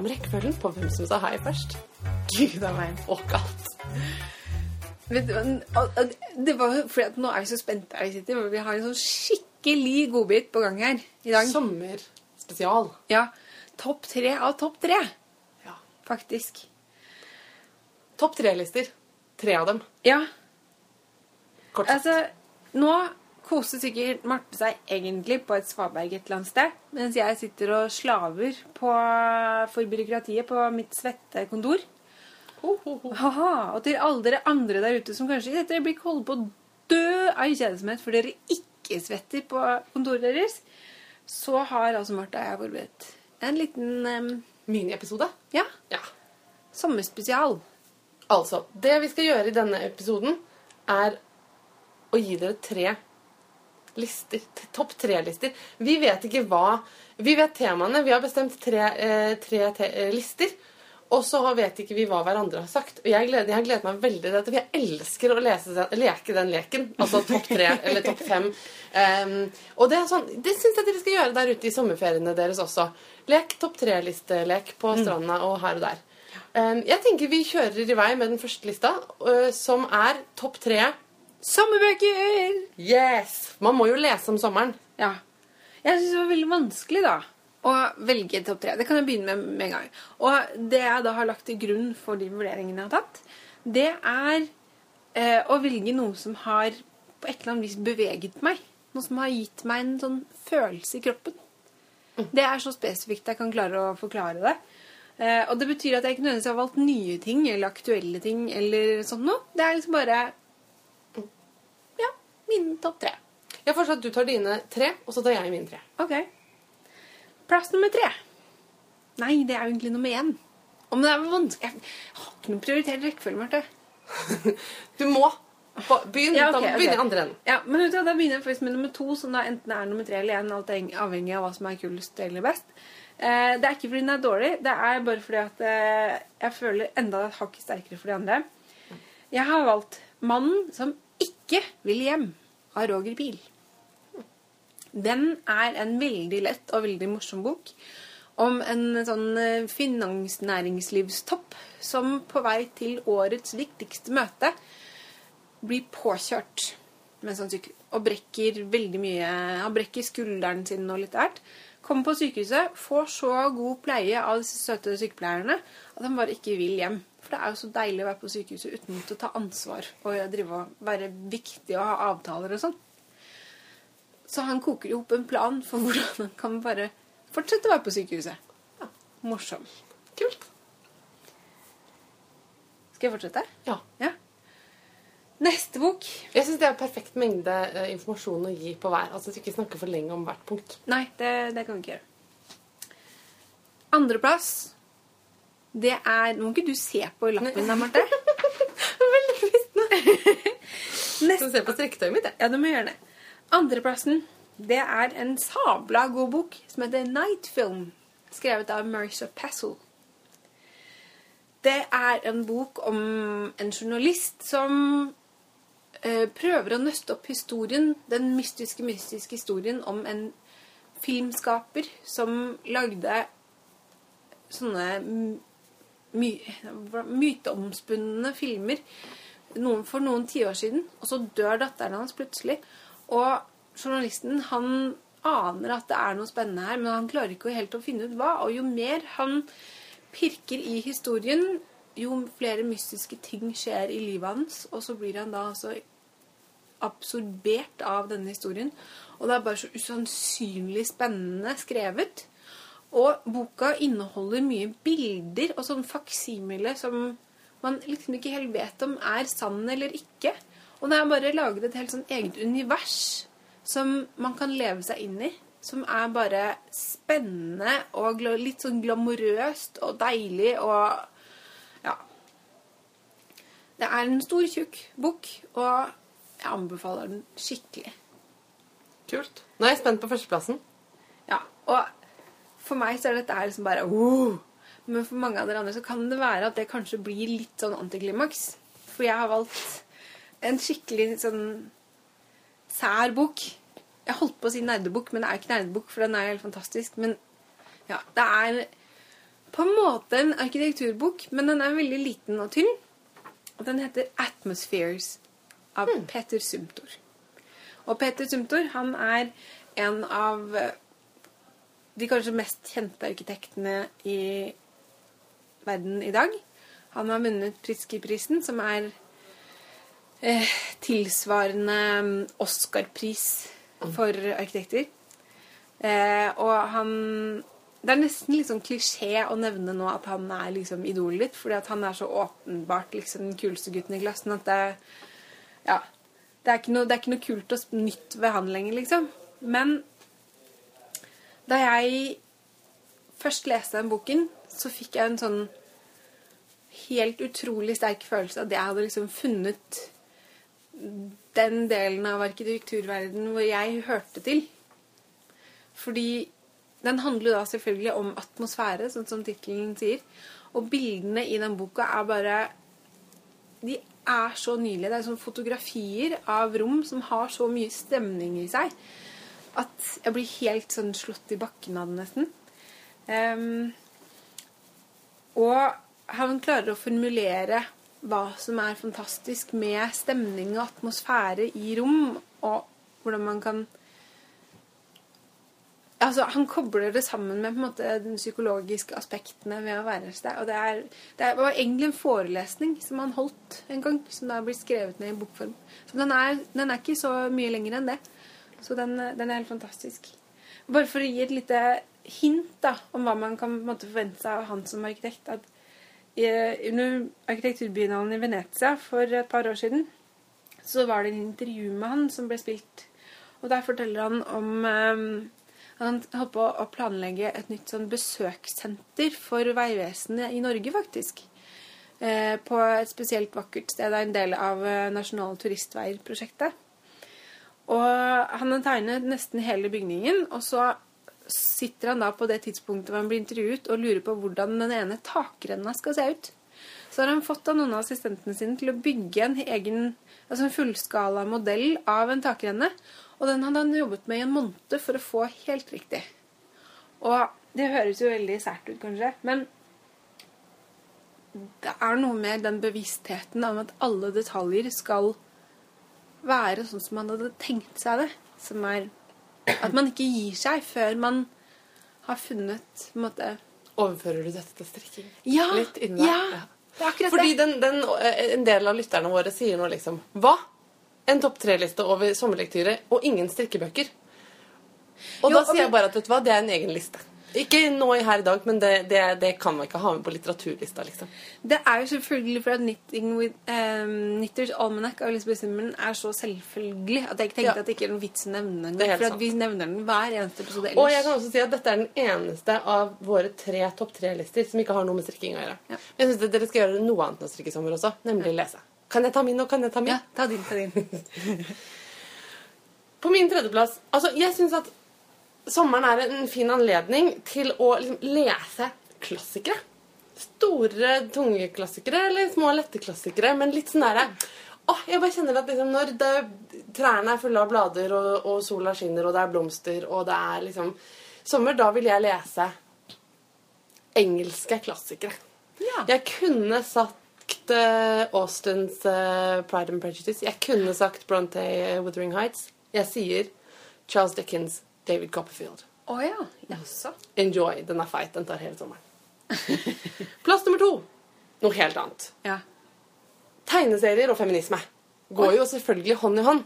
om rekkefølgen på hvem som sa hei først. Gud a meg. Og- og det var fordi at nå er vi så spente her vi sitter. Vi har en sånn skikkelig godbit på gang her i dag. Sommerspesial. Ja. Topp tre av topp tre, Ja. faktisk. Topp tre-lister. Tre av dem. Ja, Kort sagt. altså Nå koser sikkert Marte seg egentlig på et svaberg et eller annet sted, mens jeg sitter og slaver på, for byråkratiet på mitt svette kontor. Ho, ho, ho. Haha, og til alle dere andre der ute som kanskje i dette øyeblikk holder på å dø av kjedsomhet for dere ikke svetter på kontoret deres, så har altså Marte og jeg forberedt en liten um, Miniepisode. ja, Ja. sommerspesial. Altså, det vi skal gjøre i denne episoden, er å gi dere tre lister. Topp tre-lister. Vi vet ikke hva Vi vet temaene. Vi har bestemt tre, eh, tre te eh, lister. Og så vet ikke vi hva hverandre har sagt. Og jeg gleder, jeg har gledet meg veldig til dette, for jeg elsker å lese den, leke den leken. Altså topp tre eller topp fem. Um, og det er sånn, det syns jeg dere skal gjøre der ute i sommerferiene deres også. Lek topp tre-listelek på stranda og her og der. Um, jeg tenker vi kjører i vei med den første lista, uh, som er topp tre Sommerbøker! Yes! Man må jo lese om sommeren. Ja. Jeg syns det var veldig vanskelig, da, å velge topp tre. Det kan jeg begynne med med en gang. Og det jeg da har lagt til grunn for de vurderingene jeg har tatt, det er eh, å velge noe som har på et eller annet vis beveget meg. Noe som har gitt meg en sånn følelse i kroppen. Det er så spesifikt jeg kan klare å forklare det. Eh, og det betyr at jeg ikke nødvendigvis har valgt nye ting eller aktuelle ting eller sånn noe. Det er liksom bare Min topp tre. Jeg foreslår at du tar dine tre, og så tar jeg mine tre. Ok. Plass nummer tre. Nei, det er jo egentlig nummer én. Om det er vanskelig Jeg har ikke noen prioritert rekkefølge, Marte. Du må begynn, Ja, okay, okay. i andre enden. Ja, men vet du, Da begynner jeg faktisk med nummer to, som da enten er nummer tre eller én. Alt avhengig av hva som er kulest eller best. Eh, det er ikke fordi den er dårlig, det er bare fordi at eh, jeg føler enda et hakk sterkere for de andre. Jeg har valgt 'Mannen som ikke vil hjem' av Roger Pil. Den er en veldig lett og veldig morsom bok om en sånn eh, finansnæringslivstopp som på vei til årets viktigste møte blir påkjørt sånn og brekker veldig mye Han brekker skulderen sin og litt hvert. Kommer på sykehuset, får så god pleie av disse søte sykepleierne at han bare ikke vil hjem. For det er jo så deilig å være på sykehuset uten å ta ansvar og drive og være viktig og ha avtaler og sånn. Så han koker jo opp en plan for hvordan han kan bare fortsette å være på sykehuset. Ja, morsom. Kult. Skal jeg fortsette? Ja. Ja. Neste bok Jeg syns det er perfekt mengde eh, informasjon å gi på hver. Altså at vi ikke snakker for lenge om hvert punkt. Nei, det, det kan vi ikke gjøre. Andreplass, det er Nå må ikke du se på lappen der, Marte. Veldig fristende. Neste, Skal se på strekketøyet mitt, jeg. ja, du må gjøre det. Andreplassen, det er en sabla god bok som heter Night Film, skrevet av Marissa Passel. Det er en bok om en journalist som eh, prøver å nøste opp historien, den mystiske, mystiske historien om en filmskaper som lagde sånne my myteomspunne filmer noen, for noen tiår siden. Og så dør datteren hans plutselig. Og journalisten han aner at det er noe spennende her, men han klarer ikke helt å finne ut hva. Og jo mer han pirker i historien, jo flere mystiske ting skjer i livet hans. Og så blir han da altså absorbert av denne historien. Og det er bare så usannsynlig spennende skrevet. Og boka inneholder mye bilder og sånn faksimile som man liksom ikke helt vet om er sann eller ikke. Og det er bare laget et helt sånn eget univers som man kan leve seg inn i. Som er bare spennende og litt sånn glamorøst og deilig og Ja. Det er en stor, tjukk bok, og jeg anbefaler den skikkelig. Kult. Nå er jeg spent på førsteplassen. Ja, og for meg så er dette her liksom bare oh! Men for mange av dere andre så kan det være at det kanskje blir litt sånn antiklimaks. For jeg har valgt en skikkelig sånn sær bok. Jeg holdt på å si nerdebok, men det er ikke nerdebok, for den er helt fantastisk. Men ja, det er på en måte en arkitekturbok, men den er veldig liten og tynn. Og den heter 'Atmospheres' av Peter Sumtor. Og Peter Sumtor han er en av de kanskje mest kjente arkitektene i verden i dag. Han har vunnet Pritzker-prisen, som er eh, tilsvarende mm, Oscar-pris for arkitekter. Eh, og han Det er nesten litt sånn klisjé å nevne nå at han er liksom idolet ditt, fordi at han er så åpenbart liksom den kuleste gutten i klassen at det Ja. Det er noe, det er ikke noe kult og nytt ved han lenger, liksom. Men da jeg først leste den boken, så fikk jeg en sånn helt utrolig sterk følelse av at jeg hadde liksom funnet den delen av arkitekturverdenen hvor jeg hørte til. Fordi den handler da selvfølgelig om atmosfære, sånn som tittelen sier. Og bildene i den boka er bare De er så nydelige. Det er sånn fotografier av rom som har så mye stemning i seg at jeg blir helt sånn slått i bakken av det, nesten. Um, og han klarer å formulere hva som er fantastisk med stemning og atmosfære i rom, og hvordan man kan Altså, Han kobler det sammen med måte de psykologiske aspektene ved å være et sted. Og det, er, det var egentlig en forelesning som han holdt en gang, som da blir skrevet ned i bokform. Så den er, den er ikke så mye lenger enn det. Så den, den er helt fantastisk. Bare for å gi et lite hint da, om hva man kan måte, forvente seg av han som arkitekt. at Under arkitekturbiennalen i Venezia for et par år siden så var det en intervju med han som ble spilt. Og der forteller han om um, Han holdt på å planlegge et nytt sånn besøkssenter for Vegvesenet i Norge, faktisk. Eh, på et spesielt vakkert sted. Det er en del av eh, Nasjonale turistveier-prosjektet. Og han har tegnet nesten hele bygningen, og så sitter han da på det tidspunktet hvor han blir intervjuet og lurer på hvordan den ene takrenna skal se ut. Så har han fått av noen av assistentene sine til å bygge en egen altså en fullskala modell av en takrenne. Og den hadde han jobbet med i en måned for å få helt riktig. Og det høres jo veldig sært ut, kanskje, men det er noe med den bevisstheten om at alle detaljer skal være sånn som man hadde tenkt seg det. Som er at man ikke gir seg før man har funnet på en måte Overfører du dette til strikking? Ja! Litt inni deg? ja, det er akkurat Fordi det. den, den, eh, en del av lytterne våre sier nå liksom Hva? En topp tre-liste over sommerlektyrer og ingen strikkebøker? Og Jo, da sier men- jeg bare at vet du hva, det er en egen liste. Ikke nå i her i dag, men det, det, det kan man ikke ha med på litteraturlista. liksom. Det er jo selvfølgelig fordi at Knitting with, um, Knitters Almanac av Elisabeth Simmelen er så selvfølgelig at jeg ikke tenkte Ja. at det ikke er noen vits å nevne den. For vi nevner den hver eneste episode ellers. Og jeg kan også si at dette er den eneste av våre tre topp tre-lister som ikke har noe med strikking å gjøre. Ja. Men jeg syns dere skal gjøre noe annet enn å strikke i sommer også, nemlig lese. Kan jeg ta min, og kan jeg ta min? Ja, ta din, ta din. På min tredjeplass Altså, jeg syns at sommeren er en fin anledning til å liksom, lese klassikere. Store, tunge klassikere eller små, lette klassikere, men litt sånn derre oh, jeg bare kjenner at liksom, når det, trærne er fulle av blader, og, og sola skinner, og det er blomster, og det er liksom sommer, da vil jeg lese engelske klassikere. Ja. Jeg kunne sagt eh, Austens eh, Pride and Prejudice. Jeg kunne sagt Bronte uh, Wuthering Heights. Jeg sier Charles Dickens, David Copperfield. Å ja. Jaså. Enjoy. Den er feit. Den tar hele sommeren. Plass nummer to. Noe helt annet. Ja. Tegneserier og feminisme går jo selvfølgelig hånd i hånd.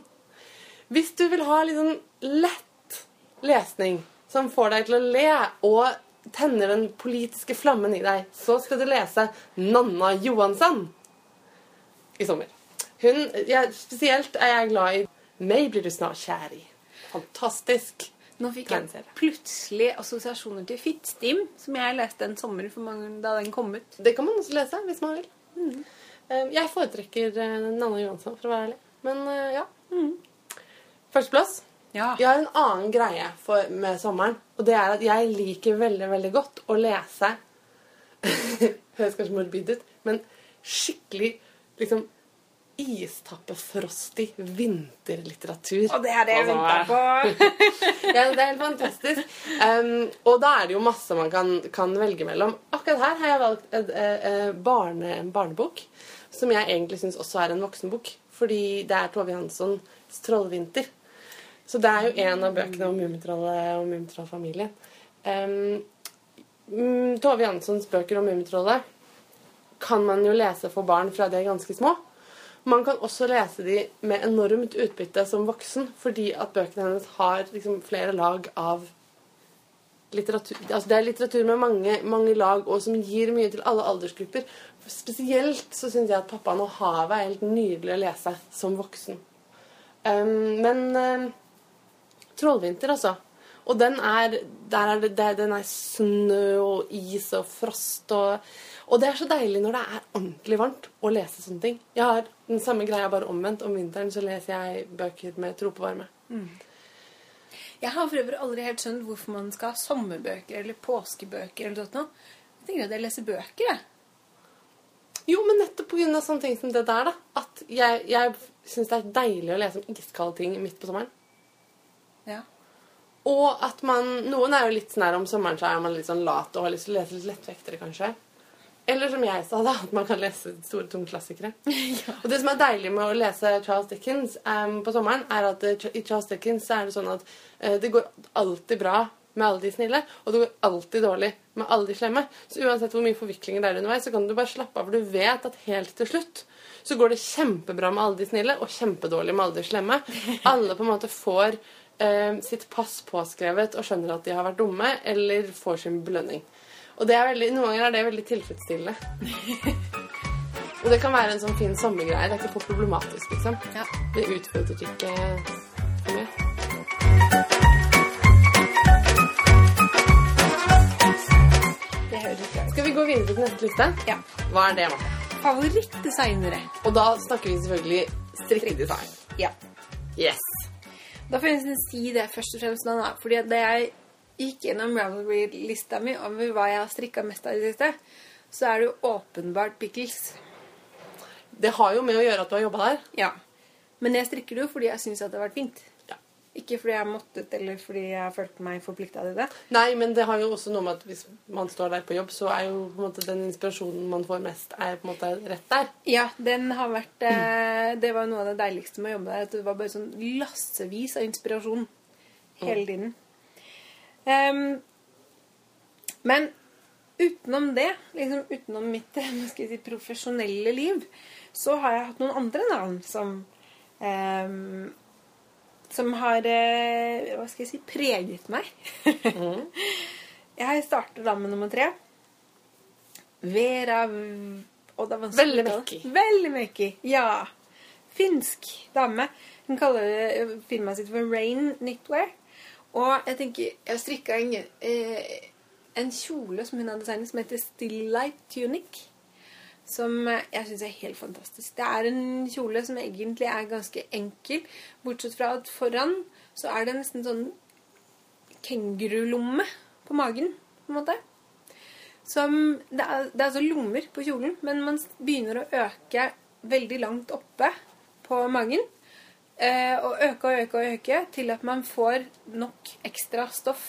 Hvis du vil ha litt sånn lett lesning som får deg til å le og tenner den politiske flammen i deg, så skal du lese Nanna Johansson i sommer. Hun, ja, spesielt er jeg glad i Meg blir du snart kjær i. Fantastisk. Nå fikk jeg plutselig assosiasjoner til Fittstim, som jeg leste en sommer mange, da den kom ut. Det kan man også lese hvis man vil. Mm. Jeg foretrekker eh, Nanna Johansson, for å være ærlig. Men ja. Mm. Førsteplass. Ja. Jeg har en annen greie for, med sommeren. Og det er at jeg liker veldig, veldig godt å lese Høres kanskje morbid ut, men skikkelig liksom istappefrostig vinterlitteratur. Og det er det jeg Altså, venta på. ja, det er helt fantastisk. Um, og da er det jo masse man kan, kan velge mellom. Akkurat her har jeg valgt et, eh, eh, barne, en barnebok, som jeg egentlig syns også er en voksenbok. Fordi det er Tove Janssons 'Trollvinter'. Så det er jo en av bøkene om Mummitrollet og Mummitrollfamilien. Um, mm, Tove Janssons bøker om Mummitrollet kan man jo lese for barn fra de er ganske små. Man kan også lese de med enormt utbytte som voksen, fordi at bøkene hennes har liksom flere lag av litteratur. Altså det er litteratur med mange, mange lag, og som gir mye til alle aldersgrupper. Spesielt så syns jeg at 'Pappaen og havet' er helt nydelig å lese som voksen. Um, men um, 'Trollvinter', altså. Og den er, er det, der, den er snø og is og frost og Og det er så deilig når det er ordentlig varmt å lese sånne ting. Jeg har den samme greia, bare omvendt. Om vinteren så leser jeg bøker med tropevarme. Jeg har for øvrig aldri helt skjønt hvorfor man skal ha sommerbøker eller påskebøker eller sånt noe. Jeg tenker at jeg leser bøker, jeg. Jo, men nettopp pga. sånne ting som det der, da. At jeg, jeg syns det er deilig å lese om iskalde ting midt på sommeren. Ja. Og at man Noen er jo litt sånn her om sommeren så er man litt sånn lat og har lyst til å lese litt lettvektere, kanskje. Eller som jeg sa, da, at man kan lese store, tunge klassikere. Og det som er deilig med å lese Charles Dickens um, på sommeren, er at uh, i Charles Dickens er det sånn at uh, det går alltid bra med alle de snille, og det går alltid dårlig med alle de slemme. Så uansett hvor mye forviklinger det er underveis, så kan du bare slappe av, for du vet at helt til slutt så går det kjempebra med alle de snille, og kjempedårlig med alle de slemme. Alle på en måte får sitt pass påskrevet og skjønner at de har vært dumme, eller får sin belønning. Og det veldig, noen ganger er det veldig tilfredsstillende. og det kan være en sånn fin sommergreie. Det er ikke for problematisk, liksom. Ja. Det utfordrer ikke for mye. Skal vi gå videre til neste liste? Ja. Hva er det, Marte? Favorittdesignere. Og da snakker vi selvfølgelig strikkedesign. Ja. Yes. Da får jeg si det først og fremst nå, da. Fordi da jeg gikk gjennom Ravelry-lista mi over hva jeg har strikka mest av i det siste, så er det jo åpenbart pickles. Det har jo med å gjøre at du har jobba der. Ja. Men jeg strikker det jo fordi jeg syns det har vært fint. Ikke fordi jeg måttet, eller fordi jeg har følt meg forplikta til det. Nei, men det har jo også noe med at hvis man står der på jobb, så er jo måte den inspirasjonen man får mest, er på en måte rett der. Ja, den har vært eh, Det var noe av det deiligste med å jobbe der. At det var bare sånn lassevis av inspirasjon hele tiden. Um, men utenom det, liksom utenom mitt si, profesjonelle liv, så har jeg hatt noen andre navn som ehm, Som har eh, Hva skal jeg si preget meg. jeg starter da med nummer tre. Vera og det er Veldig. Mekki. Veldig Mekki, ja. Finsk dame. Hun kaller eh, firmaet sitt for Rain Knitwear. Og jeg tenker Jeg strikka en, eh, en kjole som hun har designet, som heter Still Light Tunic. Som jeg syns er helt fantastisk. Det er en kjole som egentlig er ganske enkel, bortsett fra at foran så er det nesten sånn kengurulomme på magen, på en måte. Som, det, er, det er altså lommer på kjolen, men man begynner å øke veldig langt oppe på magen. Eh, og øke og øke og øke til at man får nok ekstra stoff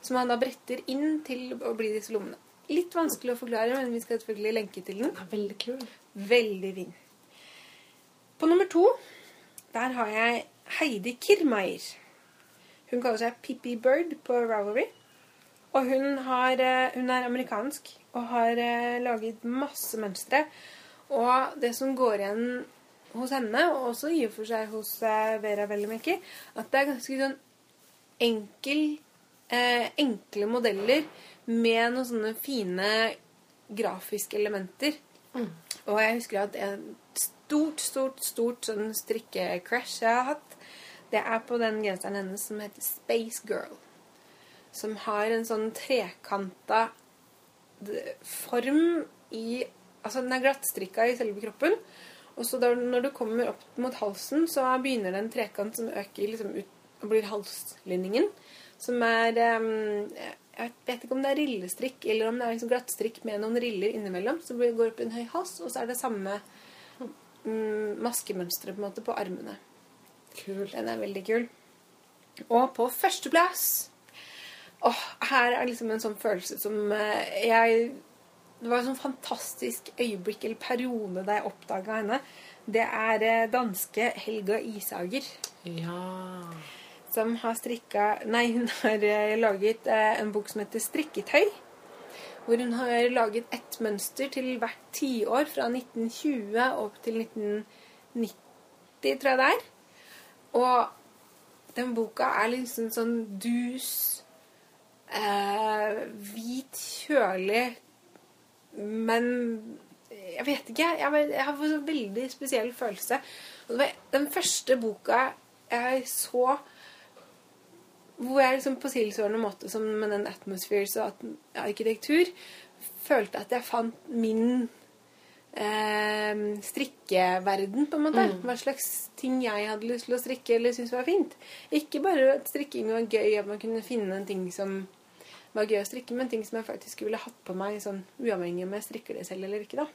som man da bretter inn til å bli disse lommene. Litt vanskelig å forklare, men vi skal selvfølgelig lenke til den. Ja, veldig kul. Veldig fin. På nummer to der har jeg Heidi Kirmeier. Hun kaller seg Pippi Bird på Ravelry. Og hun, har, eh, hun er amerikansk og har eh, laget masse mønstre. Og det som går igjen hos henne, og også i og for seg hos eh, Vera Vellemekki, at det er ganske sånn enkel, eh, enkle modeller med noen sånne fine grafiske elementer. Og jeg husker at et stort, stort, stort sånn strikkecrash jeg har hatt, det er på den genseren hennes som heter Space Girl. Som har en sånn trekanta form i Altså, den er glattstrikka i selve kroppen. Og så da, når du kommer opp mot halsen, så begynner det en trekant som øker liksom ut og blir halslinningen. Som er em, Jeg vet ikke om det er rillestrikk eller om det er liksom glattstrikk med noen riller innimellom. Så det går opp i en høy hals, og så er det samme mm, maskemønstre på en måte på armene. Kul. Den er veldig kul. Og på førsteplass Åh, Her er liksom en sånn følelse som eh, jeg Det var et sånn fantastisk øyeblikk eller periode da jeg oppdaga henne. Det er eh, danske Helga Isager. Ja. Som har strikka Nei, hun har eh, laget eh, en bok som heter 'Strikketøy'. Hvor hun har laget ett mønster til hvert tiår fra 1920 opp til 1990, tror jeg det er. Og den boka er liksom sånn dus, eh, hvit, kjølig, men jeg vet ikke. Jeg, var- jeg har en veldig spesiell følelse. Den første boka jeg så hvor jeg liksom på tilsvarende måte som med den Atmospheres og arkitektur følte at jeg fant min eh, strikkeverden, på en måte. Hva slags ting jeg hadde lyst til å strikke eller syntes var fint. Ikke bare at strikking var gøy, at man kunne finne en ting som var gøy å strikke, men ting som jeg faktisk ville hatt på meg sånn uavhengig om jeg strikker det selv eller ikke. da.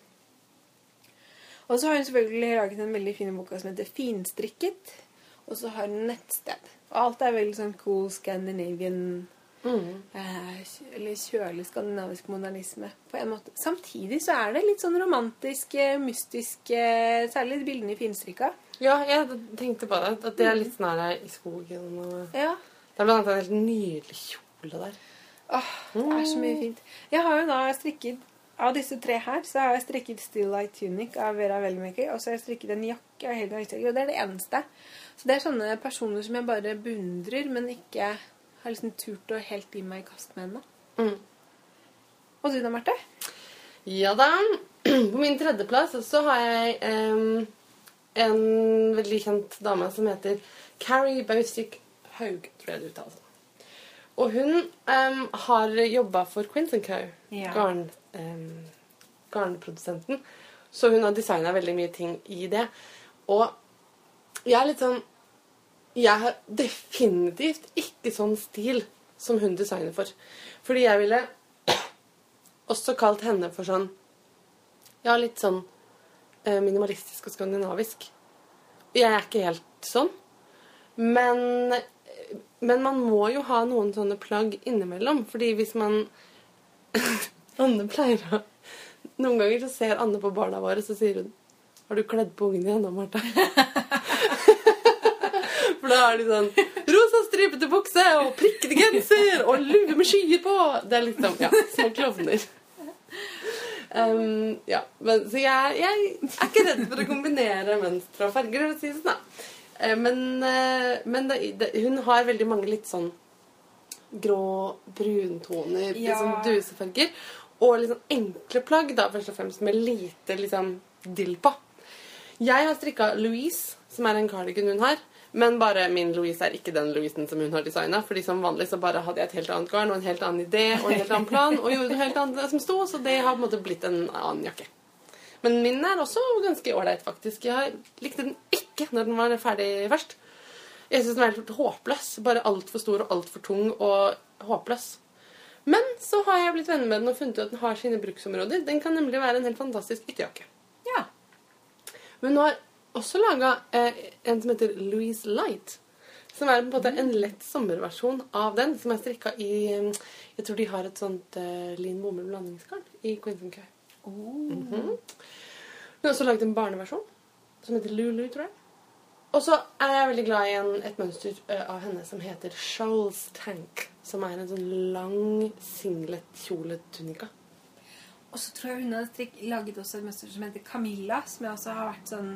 Og så har hun selvfølgelig laget en veldig fin bok som heter Finstrikket. Og så har hun nettsted. Og alt er veldig sånn cool Scandinavian Mm. eh, Eller kjølig skandinavisk modernisme på en måte. Samtidig så er det litt sånn romantisk, eh, mystisk eh, Særlig bildene i finstrikka. Ja, jeg tenkte på det. At det er litt sånn her i skogen. Og... Ja. Det er blant annet en helt nydelig kjole der. Åh, det er så mye fint. Jeg har jo da strikket Av disse tre her så har jeg strikket Still Light Tunic av Vera Velmaker. Og så har jeg strikket en jakke av Helga Høysager. Og det er det eneste. Så det er sånne personer som jeg bare beundrer, men ikke har liksom turt å helt gi meg i kast med ennå. Mm. Og du da, Marte? Ja da. På min tredjeplass så har jeg um, en veldig kjent dame som heter Carrie Baustik Haug, tror jeg det uttales. Og hun um, har jobba for Quentin Co. Ja. Garn, um, garnprodusenten. Så hun har designa veldig mye ting i det. Og jeg er litt sånn Jeg har definitivt ikke sånn stil som hun designer for. Fordi jeg ville også kalt henne for sånn Ja, litt sånn eh, minimalistisk og skandinavisk. Jeg er ikke helt sånn. Men, men man må jo ha noen sånne plagg innimellom. Fordi hvis man Anne pleier å Noen ganger så ser Anne på barna våre, så sier hun Har du kledd på ungen igjen da, Marte? Da har de sånn rosa stripete bukse og prikkete genser og lue med skyer på. Det er liksom ja, små klovner. Um, ja, men, så jeg, jeg er ikke redd for å kombinere mønstre og farger. For å si sånn, da. Eh, Men, eh, men det, hun har veldig mange litt sånn grå bruntoner, Ja. sånn dusefarger. Og sånn enkle plagg, da, først og fremst med lite liksom, dill på. Jeg har strikka Louise, som er en cardigan hun har. Men bare min Louise er ikke den Louisen som hun har designa. fordi som vanlig så bare hadde jeg et helt annet garn og en helt annen idé og en helt annen plan. Og gjorde noe helt annet som sto, så det har på en måte blitt en annen jakke. Men min er også ganske ålreit, faktisk. Jeg likte den ikke når den var ferdig først. Jeg syns den var helt håpløs. Bare altfor stor og altfor tung og håpløs. Men så har jeg blitt venner med den og funnet ut at den har sine bruksområder. Den kan nemlig være en helt fantastisk ytterjakke. Ja. Men hun har også laga eh, en som heter Louise Light. Som er på en måte en lett sommerversjon av den, som er strikka i Jeg tror de har et sånt eh, Linn Bomull blandingsgarn i Quinton Coy. Mhm. Hun har også laget en barneversjon som heter Lulu, tror jeg. Og så er jeg veldig glad i en, et mønster eh, av henne som heter Shoals Tank. Som er en sånn lang singlet-kjoletunika. Og så tror jeg hun har laget også et mønster som heter Camilla, som jeg også har vært sånn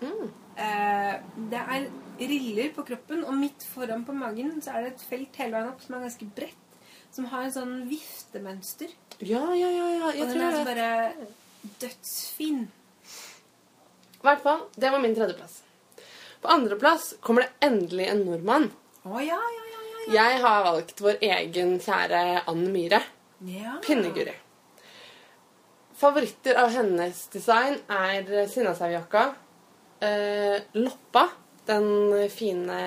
Mm. eh, Det er riller på kroppen, og midt foran på magen så er det et felt hele veien opp som er ganske bredt. Som har en sånn viftemønster. Ja, ja, ja. ja. Jeg og den tror er altså bare dødsfin. I hvert fall, det var min tredjeplass. På andreplass kommer det endelig en nordmann. Å ja, ja, ja, ja, ja. Jeg har valgt vår egen kjære Ann Myhre. ja. Pinneguri. Favoritter av hennes design er Sinnasaujakka, loppa, den fine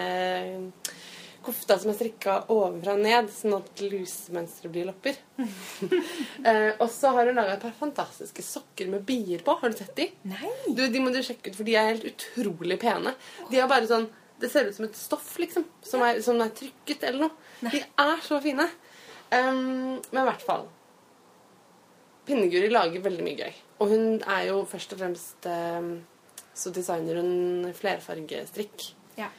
kofta som er strikka ovenfra og ned, sånn at lusemønsteret blir lopper. eh, og så har hun laga et par fantastiske sokker med bier på. Har du sett de? Nei. Du, de må du sjekke ut, for de er helt utrolig pene. De er bare sånn Det ser ut som et stoff, liksom. Som er, som er trykket eller noe. De er så fine. Um, men i hvert fall Pinneguri lager veldig mye gøy. Og hun er jo først og fremst um, Så designer hun flerfargestrikk. Ja.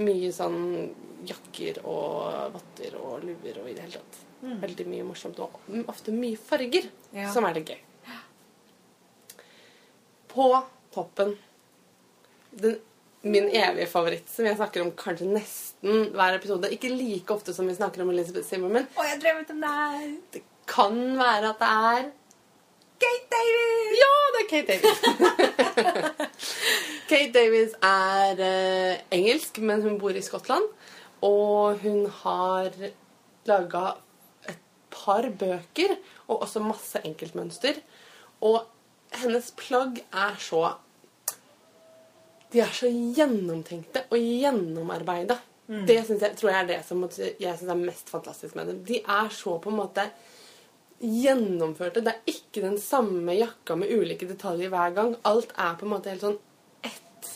Mye sånn jakker og votter og luer og i det hele tatt. Veldig mye morsomt. Og ofte mye farger, Ja. som er litt gøy. På toppen den, min evige favoritt, som jeg snakker om kanskje nesten hver episode. Ikke like ofte som vi snakker om Elizabeth Zimmerman. Å, jeg drømmet om det her. Det kan være at det er Kate Davies! Ja, det er Kate Davies. Kate Davies er eh, engelsk, men hun bor i Skottland. Og hun har laga et par bøker og også masse enkeltmønster. Og hennes plagg er så De er så gjennomtenkte og gjennomarbeida. Det jeg, tror jeg er det som jeg synes er mest fantastisk med dem. De er så på en måte gjennomførte. Det er ikke den samme jakka med ulike detaljer hver gang. Alt er på en måte helt sånn ett.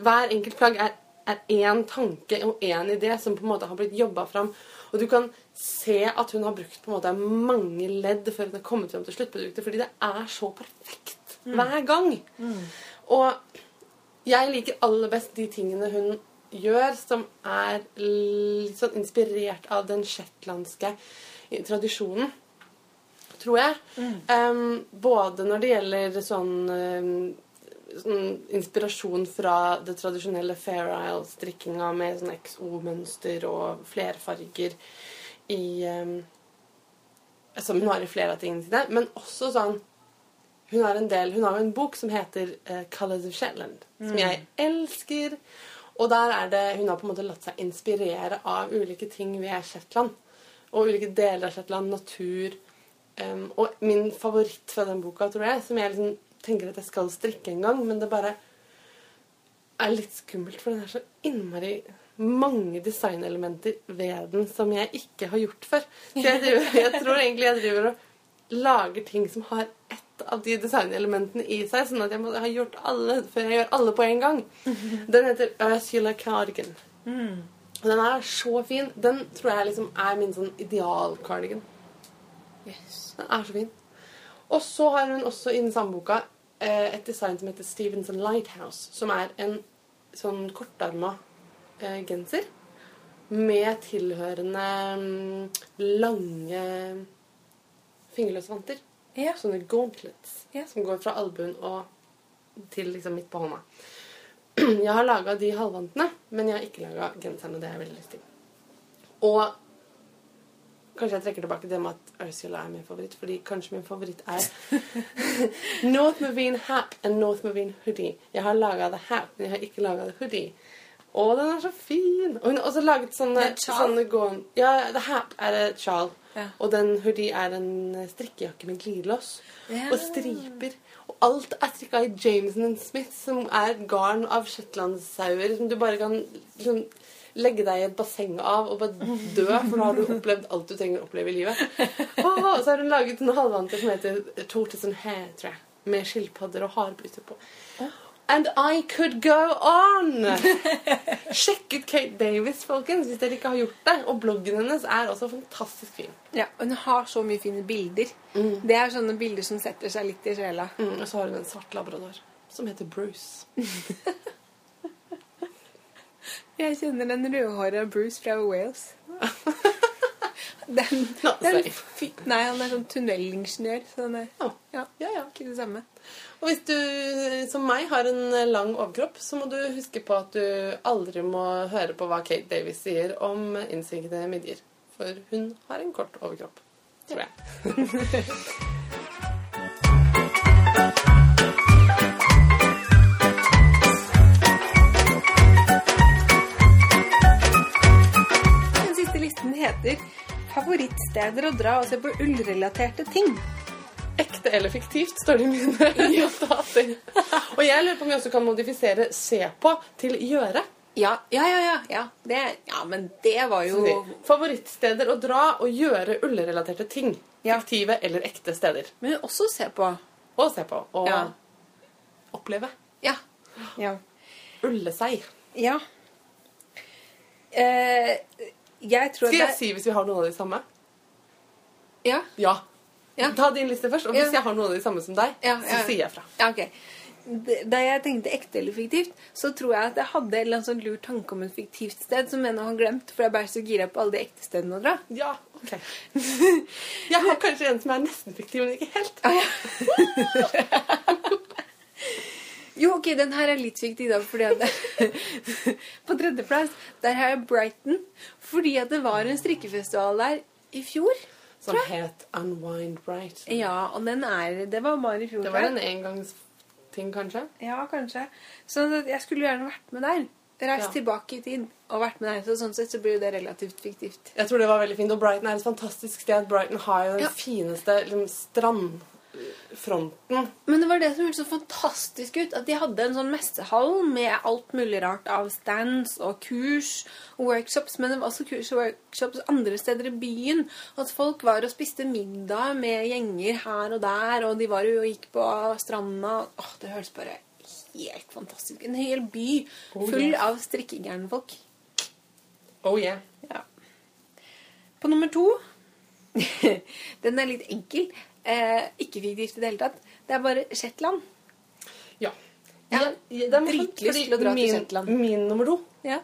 Hver enkelt plagg er, er én tanke og én idé som på en måte har blitt jobba fram. Og du kan se at hun har brukt på en måte mange ledd før hun har kommet fram til sluttproduktet, fordi det er så perfekt hver gang. Og jeg liker aller best de tingene hun gjør som er litt sånn inspirert av den shetlandske tradisjonen tror jeg. Um, både når det gjelder sånn, um, sånn inspirasjon fra det tradisjonelle Fair Isle-strikkinga med sånn XO-mønster og flerfarger i um, Som hun har i flere av tingene sine. Men også sånn Hun har en del, hun har jo en bok som heter uh, Colors of Shetland, som jeg elsker. Og der er det Hun har på en måte latt seg inspirere av ulike ting ved Shetland. Og ulike deler av Shetland. Natur. Um, og min favoritt fra den boka, tror jeg, som jeg liksom tenker at jeg skal strikke en gang, men det bare er litt skummelt, for den er så innmari mange designelementer ved den som jeg ikke har gjort før. Så jeg, driver, jeg tror egentlig jeg driver og lager ting som har ett av de designelementene i seg, sånn at jeg må ha gjort alle før jeg gjør alle på en gang. Den heter Ursula Cardigan. Og den er så fin. Den tror jeg liksom er min sånn ideal-cardigan. Yes. Den er så fin. Og så har hun også i den samme boka eh, et design som heter Stevenson Lighthouse, som er en sånn kortarma eh, genser med tilhørende mm, lange fingerløse vanter. Ja. Sånne gauntlets Ja. som går fra albuen og til liksom midt på hånda. Jeg har laga de halvvantene, men jeg har ikke laga genserne. det har jeg veldig lyst til. Og kanskje jeg trekker tilbake det med at Ursula er min favoritt, fordi kanskje min favoritt er North Marine Hap and North Marine Hoodie. Jeg har laga the Hap, men jeg har ikke laga the Hoodie. Å, den er så fin! Og hun har også laget sånne, Det sånne gående Ja, the Hap er et sjal. Ja. Og den hoodie er en strikkejakke med glidelås. Ja. Og striper. Og alt er strikka i Jameson Smith, som er garn av shetlandssauer som du bare kan liksom, legge deg i et basseng av og bare dø, for da har du opplevd alt du trenger å oppleve i livet. Og så har hun laget en halvvante som heter Tortoise and tror jeg. Med skilpadder og harbryter på. And I could go on! Sjekk ut Kate Davis, folkens, hvis dere ikke har gjort det. Og bloggen hennes er også fantastisk fin. Ja, hun har så mye fine bilder. Det er sånne bilder som setter seg litt i sjela. Mm, og så har hun en svart labrador som heter Bruce. Jeg kjenner den rødhåra Bruce fra Wales. Den, den, nei, han er sånn tunnelingeniør, så den er Ja. ja, Ja, ja. ikke det samme. Og hvis du, som meg, har en lang overkropp, så må du huske på at du aldri må høre på hva Kate Davis sier om innsinkede midjer. For hun har en kort overkropp, tror jeg. Favorittsteder å dra og se på ullrelaterte ting. Ekte eller fiktivt, står det i mine notater. Og jeg lurer på om vi også kan modifisere 'se på' til 'gjøre'. Ja, ja, ja. ja. Det, ja men det var jo Favorittsteder å dra og gjøre ullrelaterte ting. Ja. Fiktive eller ekte steder. Men også se på. Og se på og Ja. oppleve. Ja. Ja. Ulle seg. ja. Eh, jeg tror Skal jeg det si hvis vi har noen av de samme? Ja. Ja. Ja. Ta din liste først, og hvis jeg har noen av de samme som deg, så sier jeg fra. Ja, okay. Da jeg tenkte ekte eller fiktivt, så tror jeg at jeg hadde en sånn lur tanke om et fiktivt sted som jeg nå har glemt, for jeg ble så gira på alle de ekte stedene å dra. Ja, ok. Jeg har kanskje en som er nesten fiktiv, men ikke helt. Ah, ja. jo, ok, den her er litt viktig, da, fordi at På tredjeplass, der har jeg Brighton, fordi at det var en strikkefestival der i fjor. Som het Unwind Bright. Ja, og den er Det var bare i fjor. Det var en engangsting, kanskje? Ja, kanskje. Så jeg skulle gjerne vært med der. Reist Ja. tilbake i tid og vært med der. Så sånn sett så blir det relativt fiktivt. Jeg tror det var veldig fint. Og Brighton er et fantastisk sted. Brighton har jo den Ja. fineste liksom, strandfronten. Men det var det som hørtes så fantastisk ut. At de hadde en sånn messehall med alt mulig rart av stands og kurs og workshops. Men det var også kurs og workshops andre steder i byen. Og at folk var og spiste middag med gjenger her og der. Og de var jo og gikk på stranda. Åh, det høres bare helt fantastisk. En hel by Oh, full av strikkegærne folk. Oh yeah. Ja. På nummer to Den er litt enkel. Eh, ikke gift i det hele tatt. Det er bare Shetland. Ja. Ja, Jeg- er dritlyst til å dra til min, Shetland. Min nummer to Ja.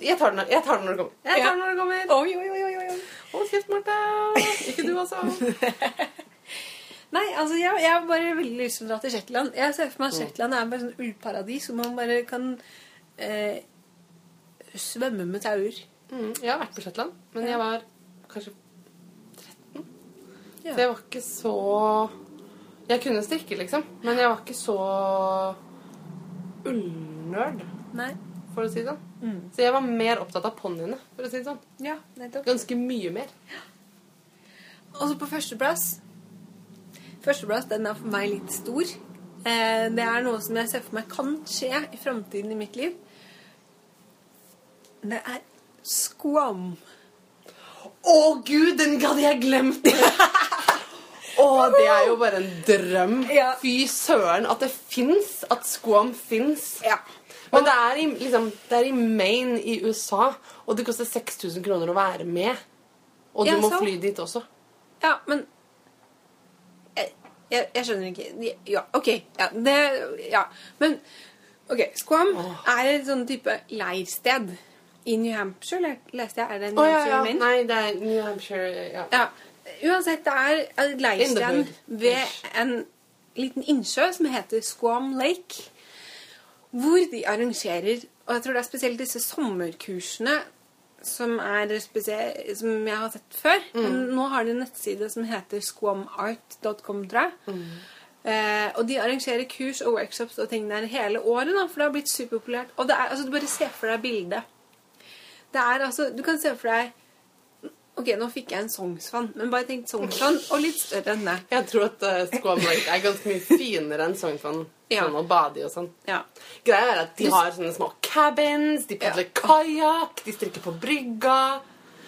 Jeg tar den, jeg tar den når det kommer. Jeg tar den når det kommer. Oi, oi, oi, oi, oi. Hold kjeft, Marte. Ikke du også. Nei, altså jeg, jeg har bare veldig lyst til å dra til Shetland. Jeg ser for meg at Mm. Shetland er bare sånn ullparadis hvor man bare kan eh, svømme med tauer. Mm, jeg har vært på Shetland, men jeg var kanskje Ja. Så jeg var ikke så Jeg kunne strikke, liksom, men jeg var ikke så ullnerd, for å si det sånn. Mm. Så jeg var mer opptatt av ponniene, for å si det sånn. Ja, nettopp. Ganske mye mer. Og så på førsteplass Førsteplass, den er for meg litt stor. Eh, det er noe som jeg ser for meg kan skje i framtiden i mitt liv. Det er squam. Å gud, den hadde jeg glemt! Å, det er jo bare en drøm. Ja. Fy søren at det fins. At squam fins. Ja. Men det er, i, liksom, det er i Maine i USA, og det koster 6000 kroner å være med. Og du Ja, må fly dit også. Ja, men jeg, jeg, jeg skjønner ikke. Ja, OK. Ja, det Ja. Men OK. Squam er et sånn type leirsted i New Hampshire, leste jeg. Er det New oh, ja, Hampshire, ja. Maine? Nei, det er New Hampshire ja. Uansett, det er et In the leirstrand hood. ved en liten innsjø som heter Squam Lake. Hvor de arrangerer Og jeg tror det er spesielt disse sommerkursene som, som jeg har sett før. Men nå har de en nettside som heter squamart.com, tror jeg. Eh, og de arrangerer kurs og workshops og ting der hele året, da, for det har blitt superpopulært. Og det er, altså, du bare ser for deg bildet. Det er altså Du kan se for deg Ok, nå fikk jeg en songsvann, men bare tenk songsvann og litt større enn det. Jeg tror at uh, Squam Lake er ganske mye finere enn songsvann. Ja. Sånn å bade i og sånn. Ja. Greia er at de har sånne små cabins, de padler Ja. kajakk, de strikker på brygga.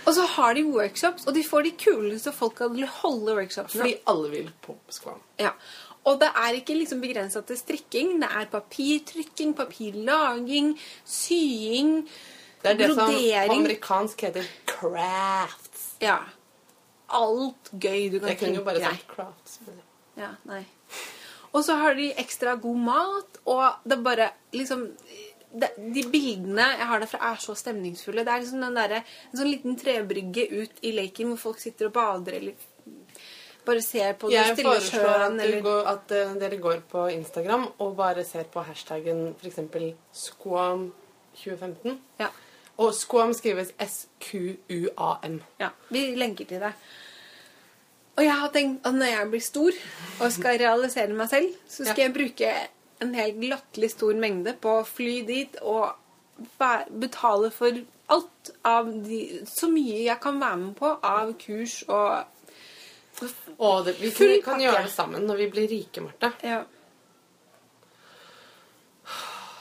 Og så har de workshops, og de får de kuleste folka til å holde workshopene. Fordi alle vil på Squam. Ja. Og det er ikke liksom begrensa til strikking. Det er papirtrykking, papirlaging, sying, Det er det som på amerikansk heter crafts. Ja. Alt gøy du kan Jeg kunne jo bare tenke sagt crafts. Men... Ja, nei. Og så har de ekstra god mat, og det er bare liksom det, De bildene jeg har derfra, er så stemningsfulle. Det er liksom den derre En sånn liten trebrygge ut i leken hvor folk sitter og bader eller bare ser på det Jeg stille foreslår at, går, at uh, dere går på Instagram og bare ser på hashtaggen f.eks. Squam2015. ja, Og Squam skrives S-Q-U-A-M. ja. Vi lenker til det. Og jeg har tenkt at når jeg blir stor og skal realisere meg selv, så skal Ja. jeg bruke en helt latterlig stor mengde på å fly dit og betale for alt av de Så mye jeg kan være med på av kurs og Og det, vi kan, kan gjøre det sammen når vi blir rike, Marte. Ja.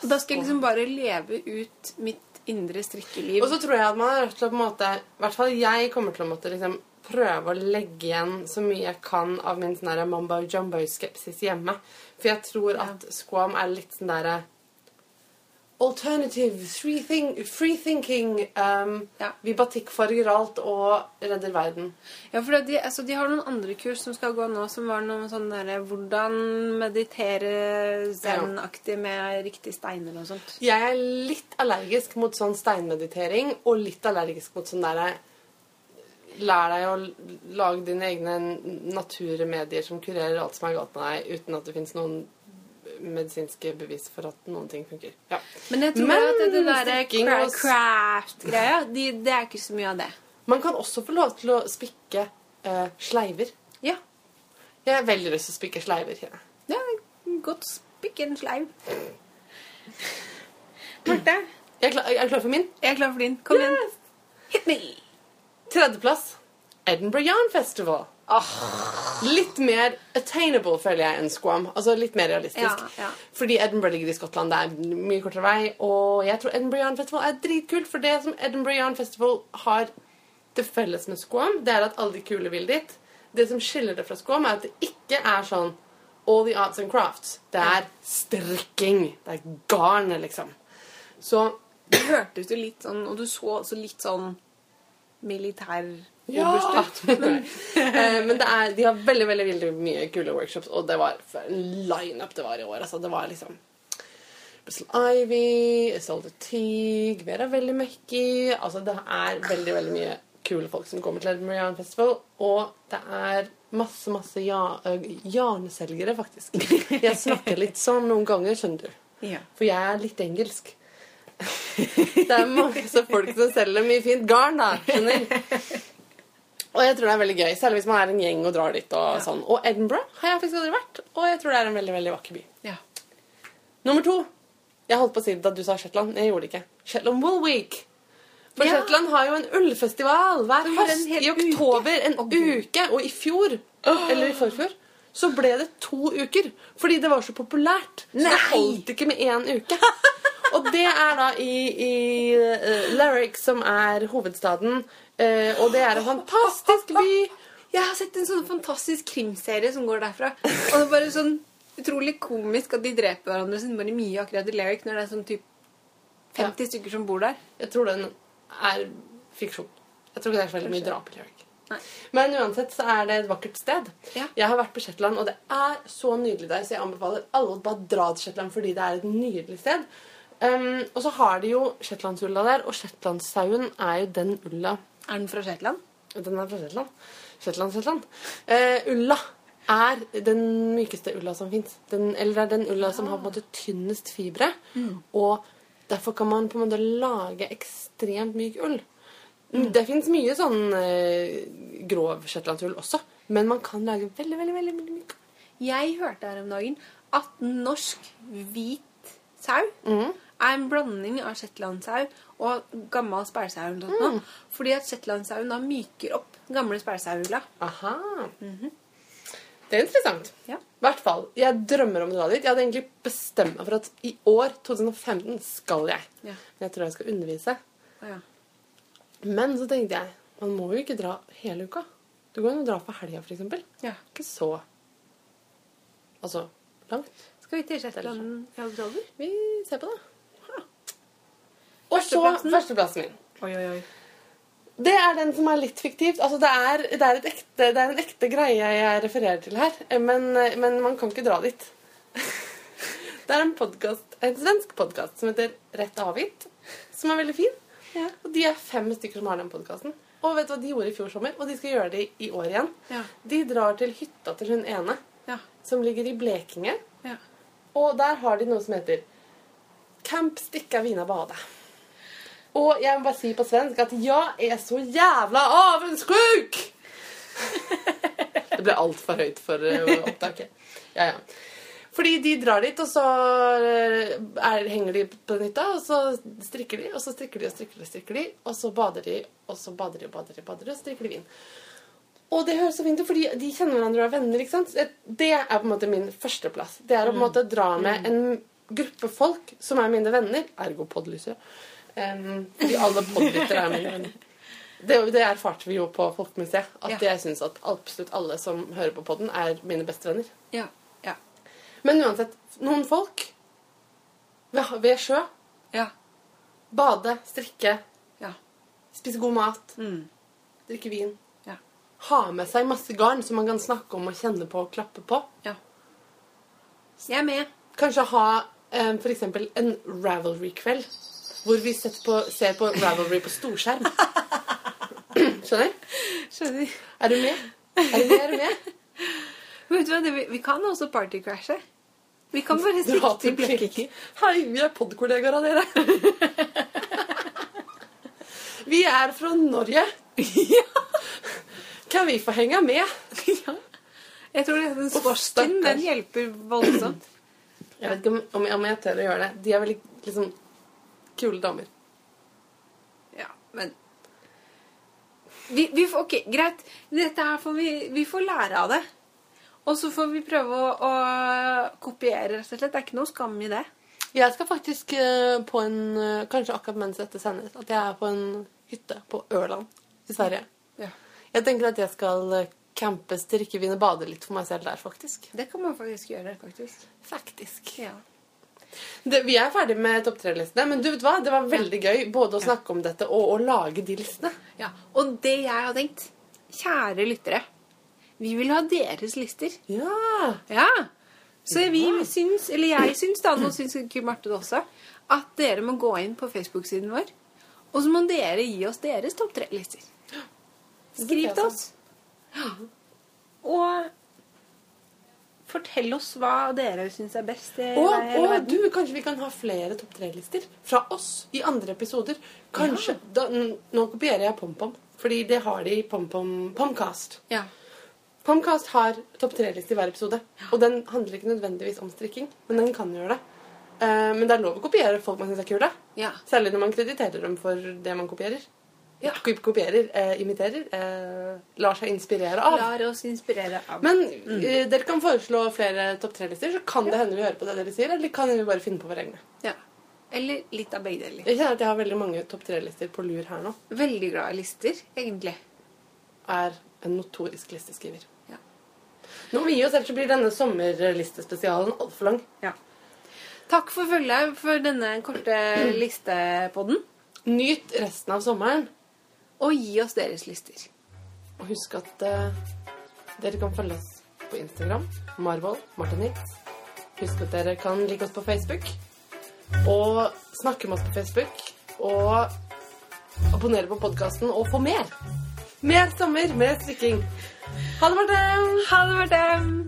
Da skal jeg liksom bare leve ut mitt indre strikkeliv. Og så tror jeg at man er nødt til å på en måte I hvert fall jeg kommer til å måtte liksom prøve å legge igjen så mye jeg kan av min sånn der mumbo jumbo-skepsis hjemme. For jeg tror at squam er litt sånn derre Alternative, free, think, free thinking um, Ja. Vi batikkfarger alt og redder verden. Ja, for de, altså, de har noen andre kurs som skal gå nå, som var noe sånn derre Hvordan meditere zen-aktig med riktige steiner og sånt. Jeg er litt allergisk mot sånn steinmeditering og litt allergisk mot sånn derre Lær deg å lage dine egne naturmedier som kurerer alt som er galt med deg, uten at det fins noen medisinske bevis for at noen ting funker. Ja. Men jeg tror Men at det der craft-greia, de, det er ikke så mye av det. Man kan også få lov til å spikke eh, sleiver. Ja. Jeg har veldig lyst til å spikke sleiver. Ja, ja er godt spikke en sleiv. Marte, Jeg er klar, jeg er klar for min. jeg er klar for din. Kom igjen. Hit me! Tredjeplass. Edinburgh Yarn Festival. Litt mer attainable, føler jeg, enn Squam. Altså litt mer realistisk. Ja, ja. Fordi Edinburgh ligger i Skottland, det er mye kortere vei. Og jeg tror Edinburgh Yarn Festival er dritkult, for det som Edinburgh Yarn Festival har til felles med Squam, det er at alle de kule vil dit. Det som skiller det fra Squam, er at det ikke er sånn all the arts and crafts. Det er strikking. Det er garn, liksom. Så Det hørtes jo litt sånn, og du så også litt sånn militær Ja! men. Eh, Men det er, de har veldig veldig, veldig mye kule workshops, og det var en lineup det var i år. Altså, det var liksom Bristol Ivy, Isolde Teague, Vera Veldig Mekki Altså, det er veldig, veldig mye kule folk som kommer til Edinburgh Festival. Og det er masse, masse ja, øh, jarnselgere, faktisk. Jeg snakker litt sånn noen ganger, skjønner du. Ja. For jeg er litt engelsk. Det er masse folk som selger mye fint garn, da. Skjønner? Og jeg tror det er veldig gøy, særlig hvis man er en gjeng og drar dit. Og Ja. sånn. Og Edinburgh har jeg faktisk aldri vært, og jeg tror det er en veldig veldig vakker by. ja. Nummer to. Jeg holdt på å si det da du sa Shetland. Jeg gjorde det ikke. Shetland Wool Week. For Ja. Shetland har jo en ullfestival hver en høst i oktober. En Å, uke. Og i fjor, eller i forfjor, så ble det to uker. Fordi det var så populært. Så det holdt ikke med én uke. Og det er da i, i uh, Larrick, som er hovedstaden. Eh, og det er en fantastisk by. Jeg har sett en sånn fantastisk krimserie som går derfra. Og det er bare sånn utrolig komisk at de dreper hverandre så bare mye akkurat i Lyric når det er sånn typ 50 stykker som bor der. Jeg tror den er fiksjon. Jeg tror ikke det er så veldig mye drap i Lyric. Nei. Men uansett så er det et vakkert sted. Ja. Jeg har vært på Shetland, og det er så nydelig der, så jeg anbefaler alle å bare dra til Shetland fordi det er et nydelig sted. Um, og så har de jo shetlandsulla der, og shetlandsauen er jo den ulla Er den fra Shetland? Den er fra Shetland. Shetland, Shetland. Eh, ulla er den mykeste ulla som fins. Eller det er den ulla som har på en måte tynnest fibre. Og derfor kan man på en måte lage ekstremt myk ull. Det fins mye sånn eh, grov shetlandsull også, men man kan lage veldig, veldig, veldig, veldig myk. Jeg hørte her om dagen at norsk hvit sau Mhm. Er en blanding av shetlandsau og gammel noe sånt nå. Fordi at shetlandsauen da myker opp gamle spælsauulla. Aha. Det er interessant. Ja. Hvert fall. Jeg drømmer om å dra dit. Jeg hadde egentlig bestemt meg for at i år, 2015, skal jeg. Ja. Men jeg tror jeg skal undervise. Ja. Men så tenkte jeg, man må jo ikke dra hele uka. Du kan jo dra for helga, eksempel. ja. Ikke så Altså langt. Skal vi til Shetland i? Vi ser på det. Og så Førsteplassen. førsteplassen min. Oi, oi, oi. Det er den som er litt fiktivt. Altså, det, er, det, er ekte, det er en ekte greie jeg refererer til her, men, men man kan ikke dra dit. Det er en, podcast, en svensk podkast som heter Rett avgitt, som er veldig fin. Ja. Og de er fem stykker som har den podkasten. Og vet du hva de gjorde i fjor sommer? Og de skal gjøre det i år igjen. Ja. De drar til hytta til hun ene, Ja. som ligger i Blekinge. ja. Og der har de noe som heter Camp Stikka Vina Bade. Og jeg må bare si på svensk at jeg er så jævla avundsjuk! Det ble altfor høyt for eh, opptaket. Ja, ja. Fordi de drar dit, og så eh, er, henger de på den hytta, og så strikker de, og så strikker de og strikker de, og strikker de, og så bader de, og så bader de og bader de, bader de, og strikker de vin. Og det høres så fint ut, fordi de kjenner hverandre og er venner. ikke sant? Det er på en måte min førsteplass. Det er å på en måte dra med en gruppe folk som er mine venner, ergo podlyset, um, fordi alle podlyttere er mine venner. Det, det erfarte vi jo på Folkemuseet. At Ja. jeg syns at absolutt alle som hører på podden, er mine bestevenner. Ja. Ja. Men uansett, noen folk ved, ved sjø Ja. bade, strikke, Ja. spise god mat, Mm. drikke vin. Ja. Ha med seg masse garn som man kan snakke om og kjenne på og klappe på. ja. Jeg er med. Kanskje ha um, eksempel en Ravelry-kveld. Hvor vi på, ser på Ravelry på storskjerm. Skjønner? Skjønner. Er du med? Er du med? Er du med? Vet du hva, det, vi- vi kan også partycrashe. Vi kan bare Dra i. Blekinge. Hei, vi er podkollegaer av dere. Vi er fra Norge. Ja. Kan vi få henge med? Ja. Jeg tror den Uff, den hjelper voldsomt. Jeg vet ikke om, om jeg- om jeg tør å gjøre det. De er veldig liksom kule damer. Ja, men vi, vi får, Ok, greit. Dette her får vi, vi får lære av det. Og så får vi prøve å, å kopiere, rett og slett. Det er ikke noe skam i det. Jeg skal faktisk eh, på en eh, Kanskje akkurat mens dette sendes, at jeg er på en hytte på Ørland i Sverige. Ja. Jeg tenker at jeg skal eh, campe, strikke, vin bade litt for meg selv der, faktisk. Det kan man faktisk gjøre, faktisk. Faktisk. Ja. Det, vi er ferdig med topp tre-listene, men du vet hva? det var veldig gøy både å snakke om dette og å lage de listene. ja. Og det jeg har tenkt Kjære lyttere. Vi vil ha deres lister. Ja! Ja. Så vi Ja. syns, eller jeg syns da, nå syns ikke Marte det også, at dere må gå inn på Facebook-siden vår, og så må dere gi oss deres topp tre-lister. Skriv til oss. Og fortell oss hva dere syns er best i Og, og verden. du, kanskje vi kan ha flere topp tre-lister fra oss i andre episoder. Kanskje. Da, nå kopierer jeg PomPom, fordi det har de i PomPom Pomcast. Ja. Pomcast har topp tre-liste i hver episode. Og den handler ikke nødvendigvis om strikking, men den kan gjøre det. Uh, men det er lov å kopiere folk man syns er kule. ja. Særlig når man krediterer dem for det man kopierer. Ja. Kopierer, eh, imiterer. Eh, lar seg inspirere av. Lar oss inspirere av. Men eh, dere kan foreslå flere topp tre-lister, så kan det hende vi hører på det dere sier, eller kan vi bare finne på våre egne. Ja. Eller litt av begge deler. Jeg kjenner at jeg har veldig mange topp tre-lister på lur her nå. Veldig glad i lister, egentlig. Er en notorisk listeskriver. Ja. Nå må vi gi oss, ellers blir denne sommerlistespesialen altfor lang. Ja. Takk for følget for denne korte listepodden. Nyt resten av sommeren. Og gi oss deres lister. Og husk at eh, dere kan følge oss på Instagram. Marvold Martinit. Husk at dere kan like oss på Facebook. Og snakke med oss på Facebook. Og abonnere på podkasten og få mer. Mer sommer, mer strikking. Ha det, Marte! Ha det, Marte!